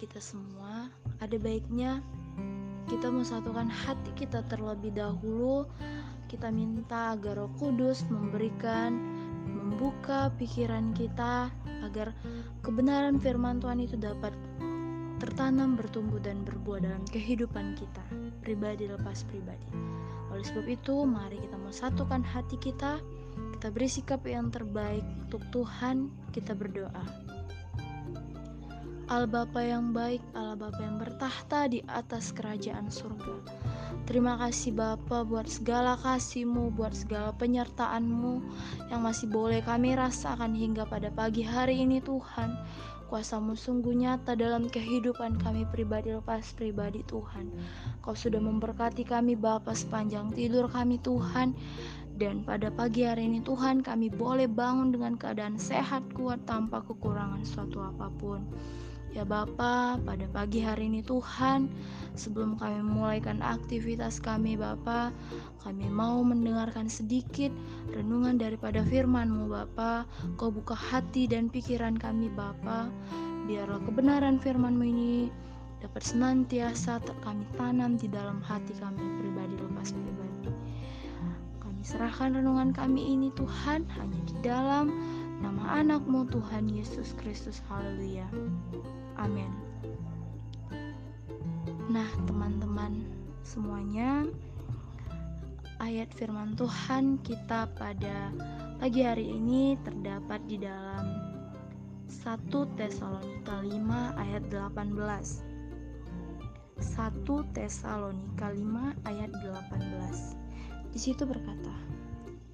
kita semua, ada baiknya kita satukan hati kita terlebih dahulu. Kita minta agar Roh Kudus memberikan, membuka pikiran kita agar kebenaran firman Tuhan itu dapat tertanam, bertumbuh, dan berbuah dalam kehidupan kita, pribadi lepas pribadi. Oleh sebab itu, mari kita mau satukan hati kita, kita beri sikap yang terbaik untuk Tuhan, kita berdoa. Allah Bapa yang baik, Allah Bapa yang bertahta di atas kerajaan surga. Terima kasih Bapa buat segala kasih-Mu, buat segala penyertaan-Mu yang masih boleh kami rasakan hingga pada pagi hari ini Tuhan. Kuasamu sungguh nyata dalam kehidupan kami pribadi lepas pribadi Tuhan. Kau sudah memberkati kami Bapa sepanjang tidur kami Tuhan. Dan pada pagi hari ini Tuhan kami boleh bangun dengan keadaan sehat kuat tanpa kekurangan suatu apa pun. Ya Bapa, pada pagi hari ini Tuhan, sebelum kami memulaikan aktivitas kami Bapa, kami mau mendengarkan sedikit renungan daripada firman-Mu Bapa. Kau buka hati dan pikiran kami Bapa, biarlah kebenaran firman-Mu ini dapat senantiasa kami tanam di dalam hati kami pribadi lepas pribadi. Kami serahkan renungan kami ini Tuhan hanya di dalam nama anakmu Tuhan Yesus Kristus. Haleluya. Amin. Nah, teman-teman semuanya, ayat firman Tuhan kita pada pagi hari ini terdapat di dalam 1 Tesalonika 5 ayat 18. 1 Tesalonika 5 ayat 18. Di situ berkata,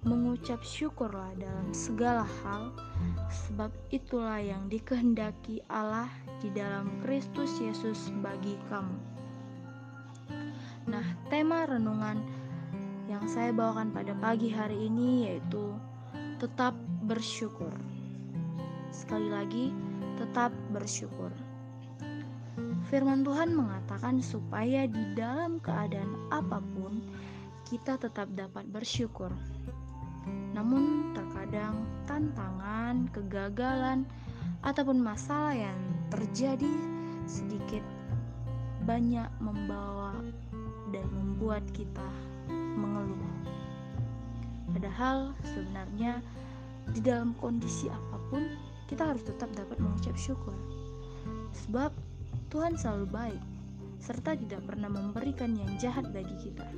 mengucap syukurlah dalam segala hal, sebab itulah yang dikehendaki Allah di dalam Kristus Yesus bagi kamu. Nah, tema renungan yang saya bawakan pada pagi hari ini yaitu tetap bersyukur. Sekali lagi, tetap bersyukur. Firman Tuhan mengatakan supaya di dalam keadaan apa pun kita tetap dapat bersyukur. Namun, terkadang tantangan, kegagalan, ataupun masalah yang terjadi sedikit banyak membawa dan membuat kita mengeluh. Padahal, sebenarnya di dalam kondisi apa pun, kita harus tetap dapat mengucap syukur, sebab Tuhan selalu baik serta tidak pernah memberikan yang jahat bagi kita.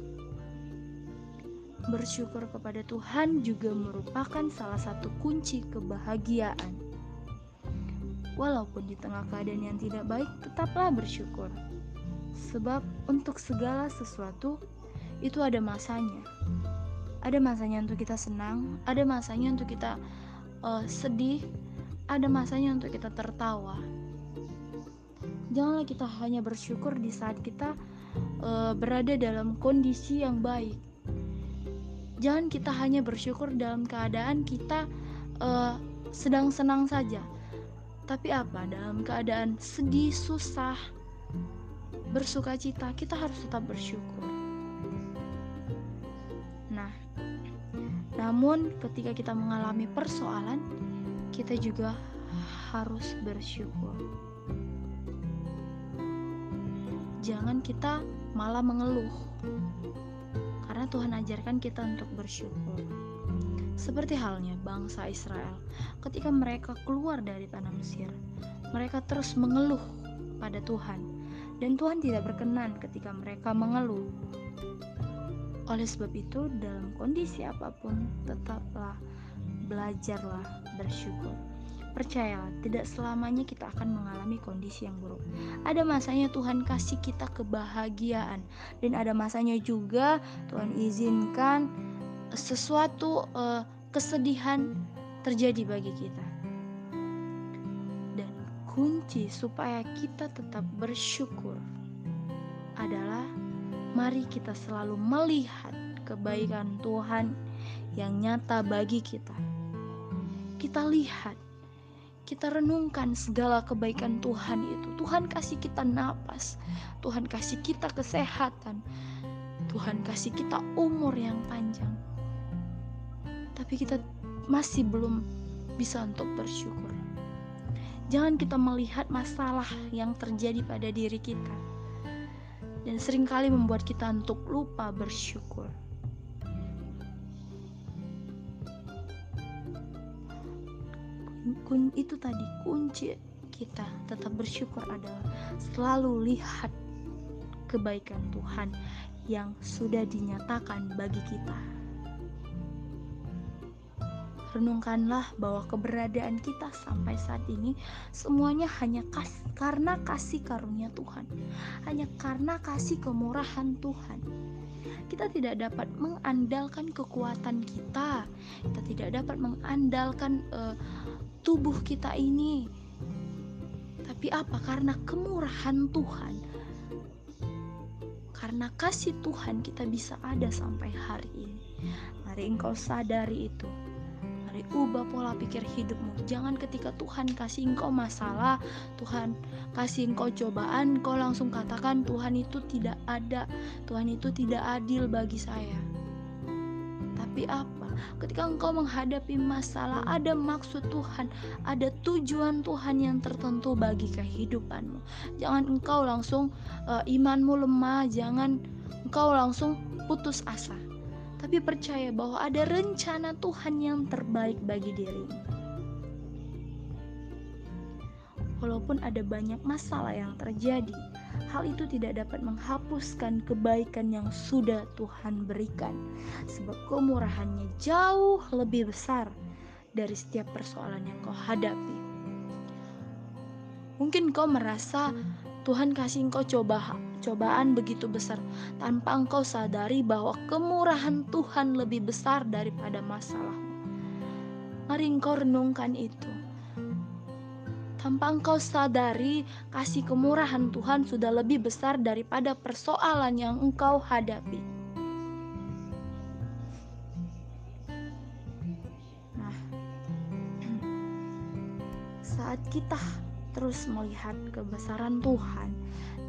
Bersyukur kepada Tuhan juga merupakan salah satu kunci kebahagiaan. Walaupun di tengah keadaan yang tidak baik, tetaplah bersyukur. Sebab untuk segala sesuatu itu ada masanya. Ada masanya untuk kita senang, ada masanya untuk kita uh, sedih, ada masanya untuk kita tertawa. Janganlah kita hanya bersyukur di saat kita uh, berada dalam kondisi yang baik jangan kita hanya bersyukur dalam keadaan kita uh, sedang senang saja. Tapi apa? Dalam keadaan sedih susah bersuka cita kita harus tetap bersyukur. Nah namun ketika kita mengalami persoalan kita juga harus bersyukur. Jangan kita malah mengeluh karena Tuhan ajarkan kita untuk bersyukur. Seperti halnya bangsa Israel, ketika mereka keluar dari tanah Mesir, mereka terus mengeluh pada Tuhan, dan Tuhan tidak berkenan ketika mereka mengeluh. Oleh sebab itu, dalam kondisi apa pun, tetaplah belajarlah bersyukur. Percayalah, tidak selamanya kita akan mengalami kondisi yang buruk. Ada masanya Tuhan kasih kita kebahagiaan, dan ada masanya juga Tuhan izinkan sesuatu uh, kesedihan terjadi bagi kita. Dan kunci supaya kita tetap bersyukur adalah mari kita selalu melihat kebaikan Tuhan yang nyata bagi kita. Kita lihat kita renungkan segala kebaikan Tuhan itu. Tuhan kasih kita napas, Tuhan kasih kita kesehatan, Tuhan kasih kita umur yang panjang. Tapi kita masih belum bisa untuk bersyukur. Jangan kita melihat masalah yang terjadi pada diri kita dan sering kali membuat kita untuk lupa bersyukur. Kun itu tadi kunci kita tetap bersyukur adalah selalu lihat kebaikan Tuhan yang sudah dinyatakan bagi kita. Renungkanlah bahwa keberadaan kita sampai saat ini semuanya hanya kas karena kasih karunia Tuhan, hanya karena kasih kemurahan Tuhan. Kita tidak dapat mengandalkan kekuatan kita, kita tidak dapat mengandalkan uh, tubuh kita ini. Tapi apa? Karena kemurahan Tuhan, karena kasih Tuhan kita bisa ada sampai hari ini. Mari engkau sadari itu. Mari ubah pola pikir hidupmu. Jangan ketika Tuhan kasih engkau masalah, Tuhan kasih engkau cobaan, kau langsung katakan Tuhan itu tidak ada, Tuhan itu tidak adil bagi saya. Tapi apa? Ketika engkau menghadapi masalah, ada maksud Tuhan, ada tujuan Tuhan yang tertentu bagi kehidupanmu. Jangan engkau langsung uh, imanmu lemah, jangan engkau langsung putus asa tapi percaya bahwa ada rencana Tuhan yang terbaik bagi dirimu. Walaupun ada banyak masalah yang terjadi, hal itu tidak dapat menghapuskan kebaikan yang sudah Tuhan berikan, sebab kemurahannya jauh lebih besar dari setiap persoalan yang kau hadapi. Mungkin kau merasa Tuhan kasih kau coba cobaan begitu besar tanpa engkau sadari bahwa kemurahan Tuhan lebih besar daripada masalahmu. Mari engkau renungkan itu. Tanpa engkau sadari kasih kemurahan Tuhan sudah lebih besar daripada persoalan yang engkau hadapi. Nah, saat kita terus melihat kebesaran Tuhan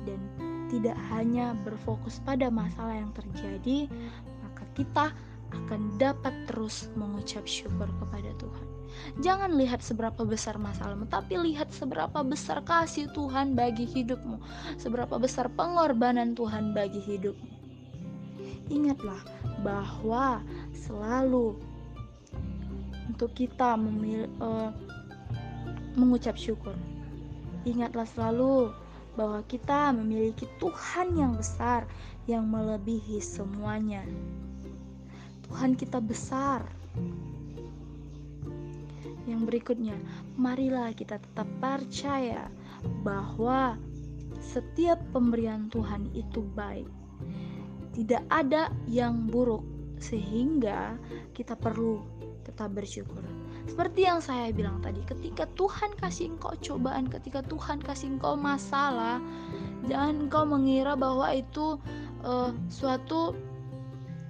dan tidak hanya berfokus pada masalah yang terjadi, maka kita akan dapat terus mengucap syukur kepada Tuhan. Jangan lihat seberapa besar masalahmu, tapi lihat seberapa besar kasih Tuhan bagi hidupmu, seberapa besar pengorbanan Tuhan bagi hidupmu. Ingatlah bahwa selalu untuk kita memil, uh, mengucap syukur. Ingatlah selalu bahwa kita memiliki Tuhan yang besar yang melebihi semuanya. Tuhan kita besar. Yang berikutnya, marilah kita tetap percaya bahwa setiap pemberian Tuhan itu baik. Tidak ada yang buruk, sehingga kita perlu tetap bersyukur. Seperti yang saya bilang tadi, ketika Tuhan kasih engkau cobaan, ketika Tuhan kasih engkau masalah, jangan engkau mengira bahwa itu uh, suatu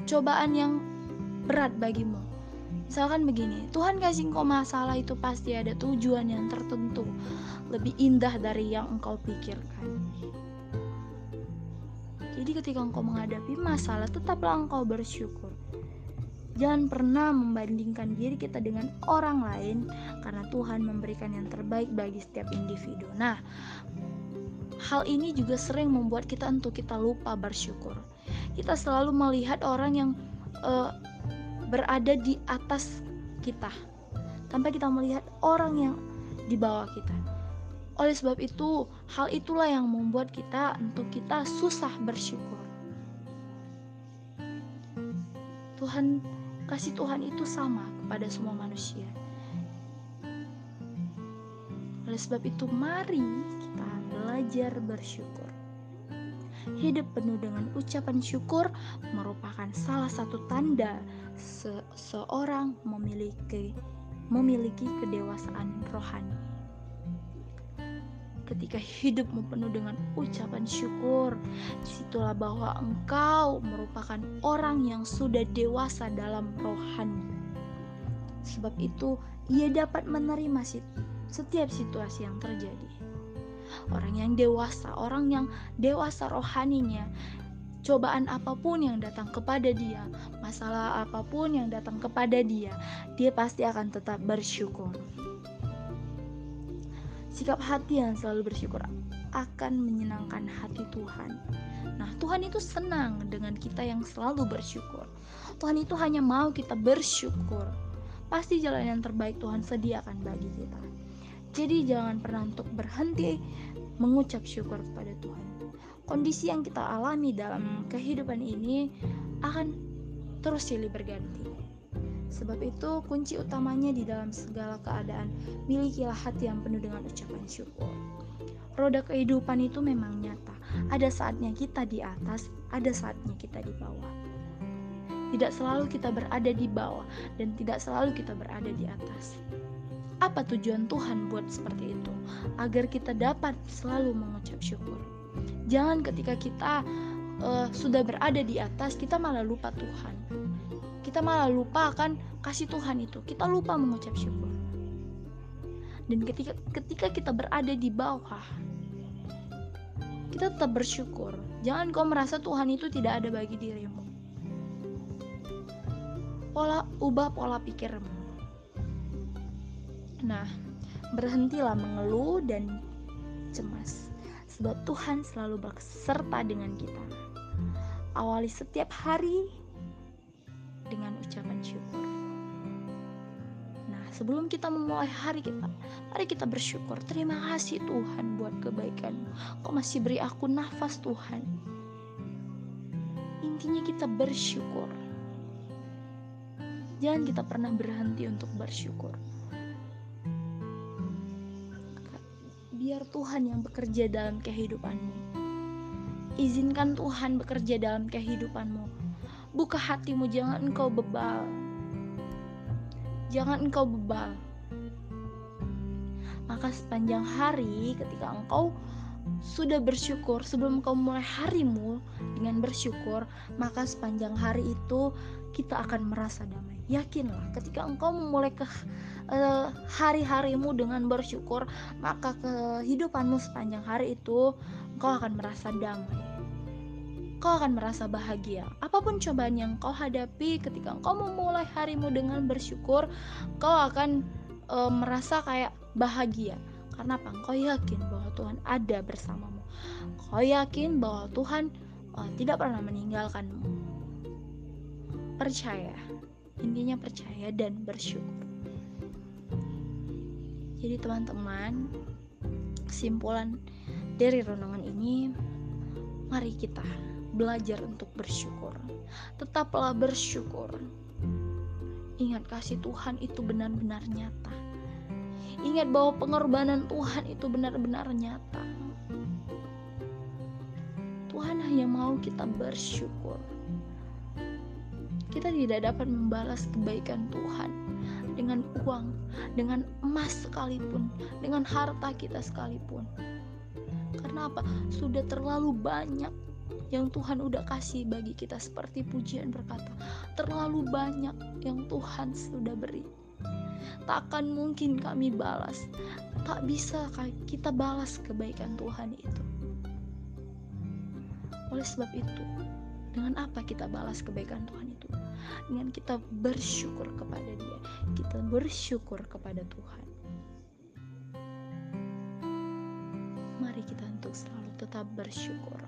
cobaan yang berat bagimu. Misalkan begini, Tuhan kasih engkau masalah itu pasti ada tujuan yang tertentu, lebih indah dari yang engkau pikirkan. Jadi ketika engkau menghadapi masalah, tetaplah engkau bersyukur. Jangan pernah membandingkan diri kita dengan orang lain karena Tuhan memberikan yang terbaik bagi setiap individu. Nah, hal ini juga sering membuat kita untuk kita lupa bersyukur. Kita selalu melihat orang yang uh, berada di atas kita tanpa kita melihat orang yang di bawah kita. Oleh sebab itu, hal itulah yang membuat kita untuk kita susah bersyukur. Tuhan kasih Tuhan itu sama kepada semua manusia. Oleh sebab itu, mari kita belajar bersyukur. Hidup penuh dengan ucapan syukur merupakan salah satu tanda seseorang memiliki memiliki kedewasaan rohani ketika hidupmu penuh dengan ucapan syukur, di situlah bahwa engkau merupakan orang yang sudah dewasa dalam rohani. Sebab itu, ia dapat menerima setiap situasi yang terjadi. Orang yang dewasa, orang yang dewasa rohaninya, cobaan apa pun yang datang kepada dia, masalah apa pun yang datang kepada dia, dia pasti akan tetap bersyukur. Sikap hati yang selalu bersyukur akan menyenangkan hati Tuhan. Nah, Tuhan itu senang dengan kita yang selalu bersyukur. Tuhan itu hanya mau kita bersyukur. Pasti jalan yang terbaik Tuhan sediakan bagi kita. Jadi jangan pernah untuk berhenti mengucap syukur kepada Tuhan. Kondisi yang kita alami dalam kehidupan ini akan terus silih berganti. Sebab itu kunci utamanya di dalam segala keadaan milikilah hati yang penuh dengan ucapan syukur. Roda kehidupan itu memang nyata. Ada saatnya kita di atas, ada saatnya kita di bawah. Tidak selalu kita berada di bawah dan tidak selalu kita berada di atas. Apa tujuan Tuhan buat seperti itu? Agar kita dapat selalu mengucap syukur. Jangan ketika kita uh, sudah berada di atas, kita malah lupa Tuhan. Kita malah lupa akan kasih Tuhan itu. Kita lupa mengucap syukur. Dan ketika ketika kita berada di bawah kita tetap bersyukur. Jangan kau merasa Tuhan itu tidak ada bagi dirimu. Pola ubah pola pikirmu. Nah berhentilah mengeluh dan cemas sebab Tuhan selalu beserta dengan kita awali setiap hari dengan ucapan syukur. Nah, sebelum kita memulai hari kita, mari kita bersyukur. Terima kasih Tuhan buat kebaikanmu. Kau masih beri aku nafas Tuhan. Intinya kita bersyukur. Jangan kita pernah berhenti untuk bersyukur. Biar Tuhan yang bekerja dalam kehidupanmu. Izinkan Tuhan bekerja dalam kehidupanmu Buka hatimu, jangan engkau bebal. Jangan engkau bebal. Maka sepanjang hari ketika engkau sudah bersyukur sebelum kau mulai harimu dengan bersyukur, maka sepanjang hari itu kita akan merasa damai. Yakinlah ketika engkau memulai ke uh, hari-harimu dengan bersyukur, maka kehidupanmu sepanjang hari itu engkau akan merasa damai kau akan merasa bahagia. Apa pun cobaan yang kau hadapi ketika kau memulai harimu dengan bersyukur, kau akan e, merasa kayak bahagia. Karena apa? Kau yakin bahwa Tuhan ada bersamamu. Kau yakin bahwa Tuhan e, tidak pernah meninggalkanmu. Percaya. Intinya percaya dan bersyukur. Jadi teman-teman, kesimpulan dari renungan ini mari kita belajar untuk bersyukur. Tetaplah bersyukur. Ingat kasih Tuhan itu benar-benar nyata. Ingat bahwa pengorbanan Tuhan itu benar-benar nyata. Tuhan hanya mau kita bersyukur. Kita tidak dapat membalas kebaikan Tuhan dengan uang, dengan emas sekalipun, dengan harta kita sekalipun. Karena apa? Sudah terlalu banyak yang Tuhan udah kasih bagi kita seperti pujian berkata. Terlalu banyak yang Tuhan sudah beri. Takkan mungkin kami balas. Tak bisa kita balas kebaikan Tuhan itu. Oleh sebab itu dengan apa kita balas kebaikan Tuhan itu dengan kita bersyukur kepada dia. Kita bersyukur kepada Tuhan. Mari kita untuk selalu tetap bersyukur.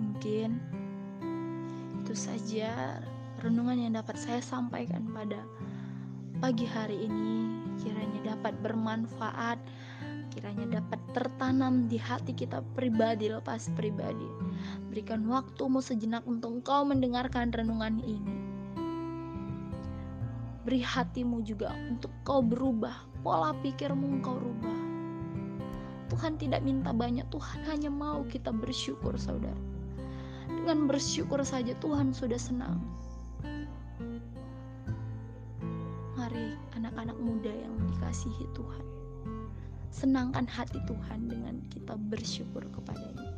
Mungkin itu saja renungan yang dapat saya sampaikan pada pagi hari ini. Kiranya dapat bermanfaat. Kiranya dapat tertanam di hati kita pribadi lepas pribadi berikan waktumu sejenak untuk engkau mendengarkan renungan ini beri hatimu juga untuk kau berubah pola pikirmu engkau rubah Tuhan tidak minta banyak Tuhan hanya mau kita bersyukur saudara dengan bersyukur saja Tuhan sudah senang. Mari anak-anak muda yang dikasihi Tuhan. Senangkan hati Tuhan dengan kita bersyukur kepadanya.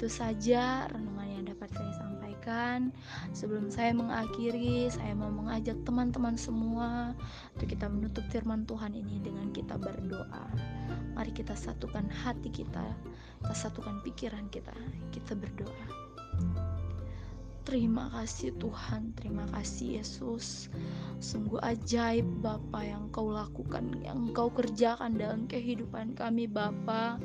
Itu saja renungan yang dapat saya sampaikan. Sebelum saya mengakhiri, saya mau mengajak teman-teman semua untuk kita menutup firman Tuhan ini dengan kita berdoa. Mari kita satukan hati kita, kita satukan pikiran kita, kita berdoa. Terima kasih Tuhan, terima kasih Yesus. Sungguh ajaib Bapa yang kau lakukan, yang kau kerjakan dalam kehidupan kami Bapa.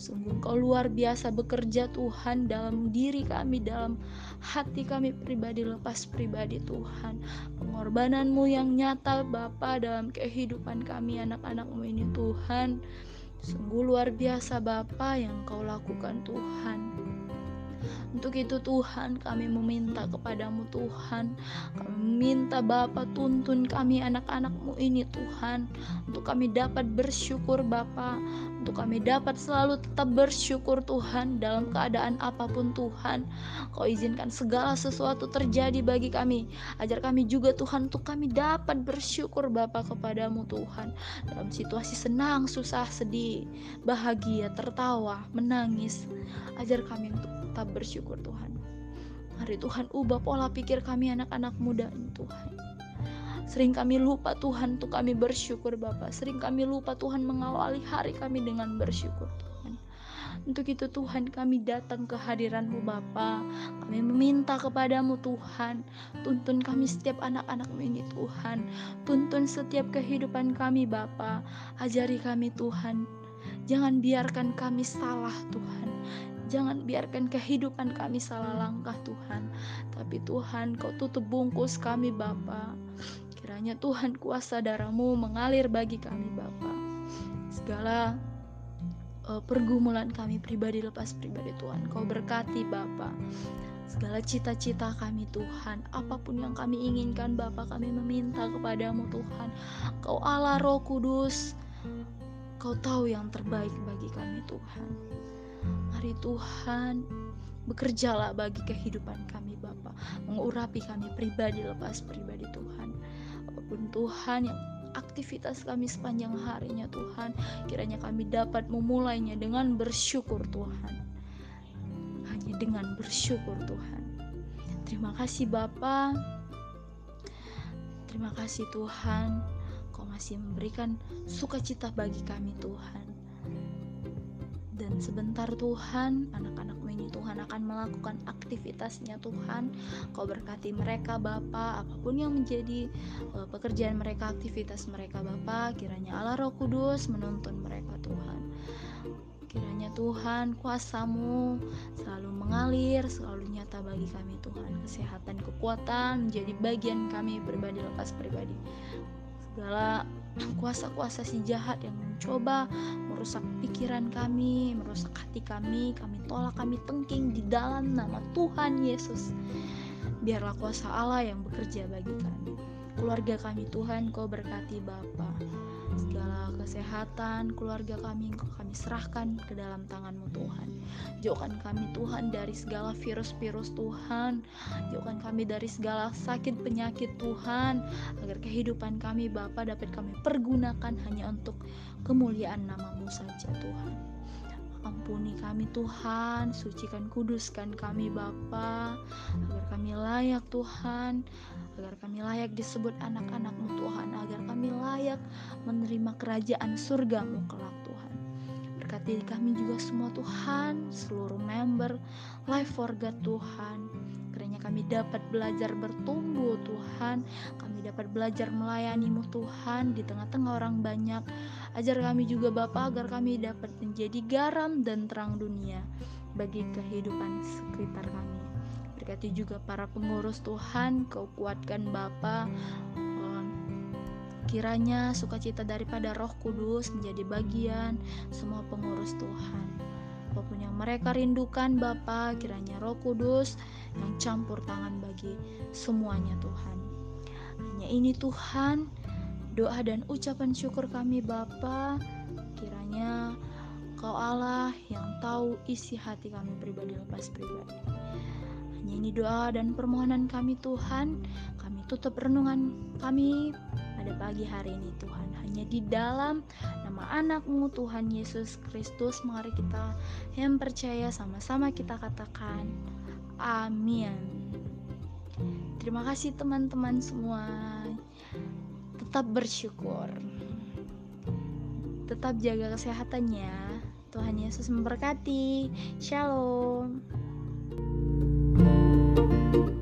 Sungguh kau luar biasa bekerja Tuhan dalam diri kami, dalam hati kami pribadi lepas pribadi Tuhan. Pengorbananmu yang nyata Bapa dalam kehidupan kami anak-anakmu ini Tuhan. Sungguh luar biasa Bapa yang kau lakukan Tuhan. Untuk itu Tuhan kami meminta kepadamu Tuhan. Kami meminta Bapa tuntun kami anak-anakmu ini Tuhan. Untuk kami dapat bersyukur Bapa. Untuk kami dapat selalu tetap bersyukur Tuhan Dalam keadaan apa pun Tuhan. Kau izinkan segala sesuatu terjadi bagi kami. Ajar kami juga Tuhan untuk kami dapat bersyukur Bapa kepadamu Tuhan. Dalam situasi senang, susah, sedih, bahagia, tertawa, menangis. Ajar kami untuk tetap bersyukur Tuhan. Mari Tuhan ubah pola pikir kami anak-anak muda ini Tuhan. Sering kami lupa Tuhan untuk kami bersyukur Bapak. Sering kami lupa Tuhan mengawali hari kami dengan bersyukur Tuhan. Untuk itu Tuhan kami datang ke hadiranmu Bapa. Kami meminta kepadamu Tuhan. Tuntun kami setiap anak-anakmu ini Tuhan. Tuntun setiap kehidupan kami Bapa. Ajari kami Tuhan. Jangan biarkan kami salah Tuhan. Jangan biarkan kehidupan kami salah langkah Tuhan. Tapi Tuhan kau tutup bungkus kami Bapa. Kiranya Tuhan kuasa darahmu mengalir bagi kami Bapa. Segala uh, pergumulan kami pribadi lepas pribadi Tuhan. Kau berkati Bapa. Segala cita-cita kami Tuhan, apa pun yang kami inginkan Bapa kami meminta kepadamu Tuhan. Kau Allah Roh Kudus, Kau tahu yang terbaik bagi kami Tuhan. Mari Tuhan bekerjalah bagi kehidupan kami Bapa. Mengurapi kami pribadi lepas pribadi Tuhan. Apa pun Tuhan yang aktivitas kami sepanjang harinya Tuhan kiranya kami dapat memulainya dengan bersyukur Tuhan. Hanya dengan bersyukur Tuhan. Terima kasih Bapa. Terima kasih Tuhan. Kau masih memberikan sukacita bagi kami Tuhan dan sebentar Tuhan anak-anakmu ini Tuhan akan melakukan aktivitasnya Tuhan. Kau berkati mereka Bapa. Apa pun yang menjadi uh, pekerjaan mereka aktivitas mereka Bapa. Kiranya Allah Roh Kudus menuntun mereka Tuhan. Kiranya Tuhan kuasamu selalu mengalir selalu nyata bagi kami Tuhan. Kesehatan kekuatan menjadi bagian kami pribadi lepas pribadi. Segala kuasa-kuasa si jahat yang mencoba merusak pikiran kami, merusak hati kami, kami tolak, kami tengking di dalam nama Tuhan Yesus. Biarlah kuasa Allah yang bekerja bagi kami. Keluarga kami Tuhan, Kau berkati Bapa. Kesehatan keluarga kami kami serahkan ke dalam tanganmu Tuhan. Jauhkan kami Tuhan dari segala virus-virus Tuhan. Jauhkan kami dari segala sakit penyakit Tuhan. Agar kehidupan kami Bapa dapat kami pergunakan hanya untuk kemuliaan namamu saja Tuhan. Ampuni kami Tuhan, sucikan kuduskan kami Bapa, agar kami layak Tuhan, agar kami layak disebut anak-anakmu Tuhan, agar kami layak menerima kerajaan surgamu kelak Tuhan. Berkati kami juga semua Tuhan, seluruh member Life for God Tuhan, kami dapat belajar bertumbuh Tuhan, kami dapat belajar melayanimu Tuhan di tengah-tengah orang banyak, Ajar kami juga Bapa agar kami dapat menjadi garam dan terang dunia bagi kehidupan sekitar kami. Berkati juga para pengurus Tuhan, kau kuatkan Bapa. Kiranya sukacita daripada Roh Kudus menjadi bagian semua pengurus Tuhan. Apa pun yang mereka rindukan Bapa, kiranya Roh Kudus yang campur tangan bagi semuanya Tuhan. Hanya ini Tuhan, doa dan ucapan syukur kami Bapa. Kiranya Kau Allah yang tahu isi hati kami pribadi lepas pribadi. Hanya ini doa dan permohonan kami Tuhan. Kami tutup renungan kami pada pagi hari ini Tuhan. Hanya di dalam nama anakmu Tuhan Yesus Kristus mari kita yang percaya sama-sama kita katakan amin. Terima kasih teman-teman semua. Tetap bersyukur. Tetap jaga kesehatannya. Tuhan Yesus memberkati. Shalom. thank you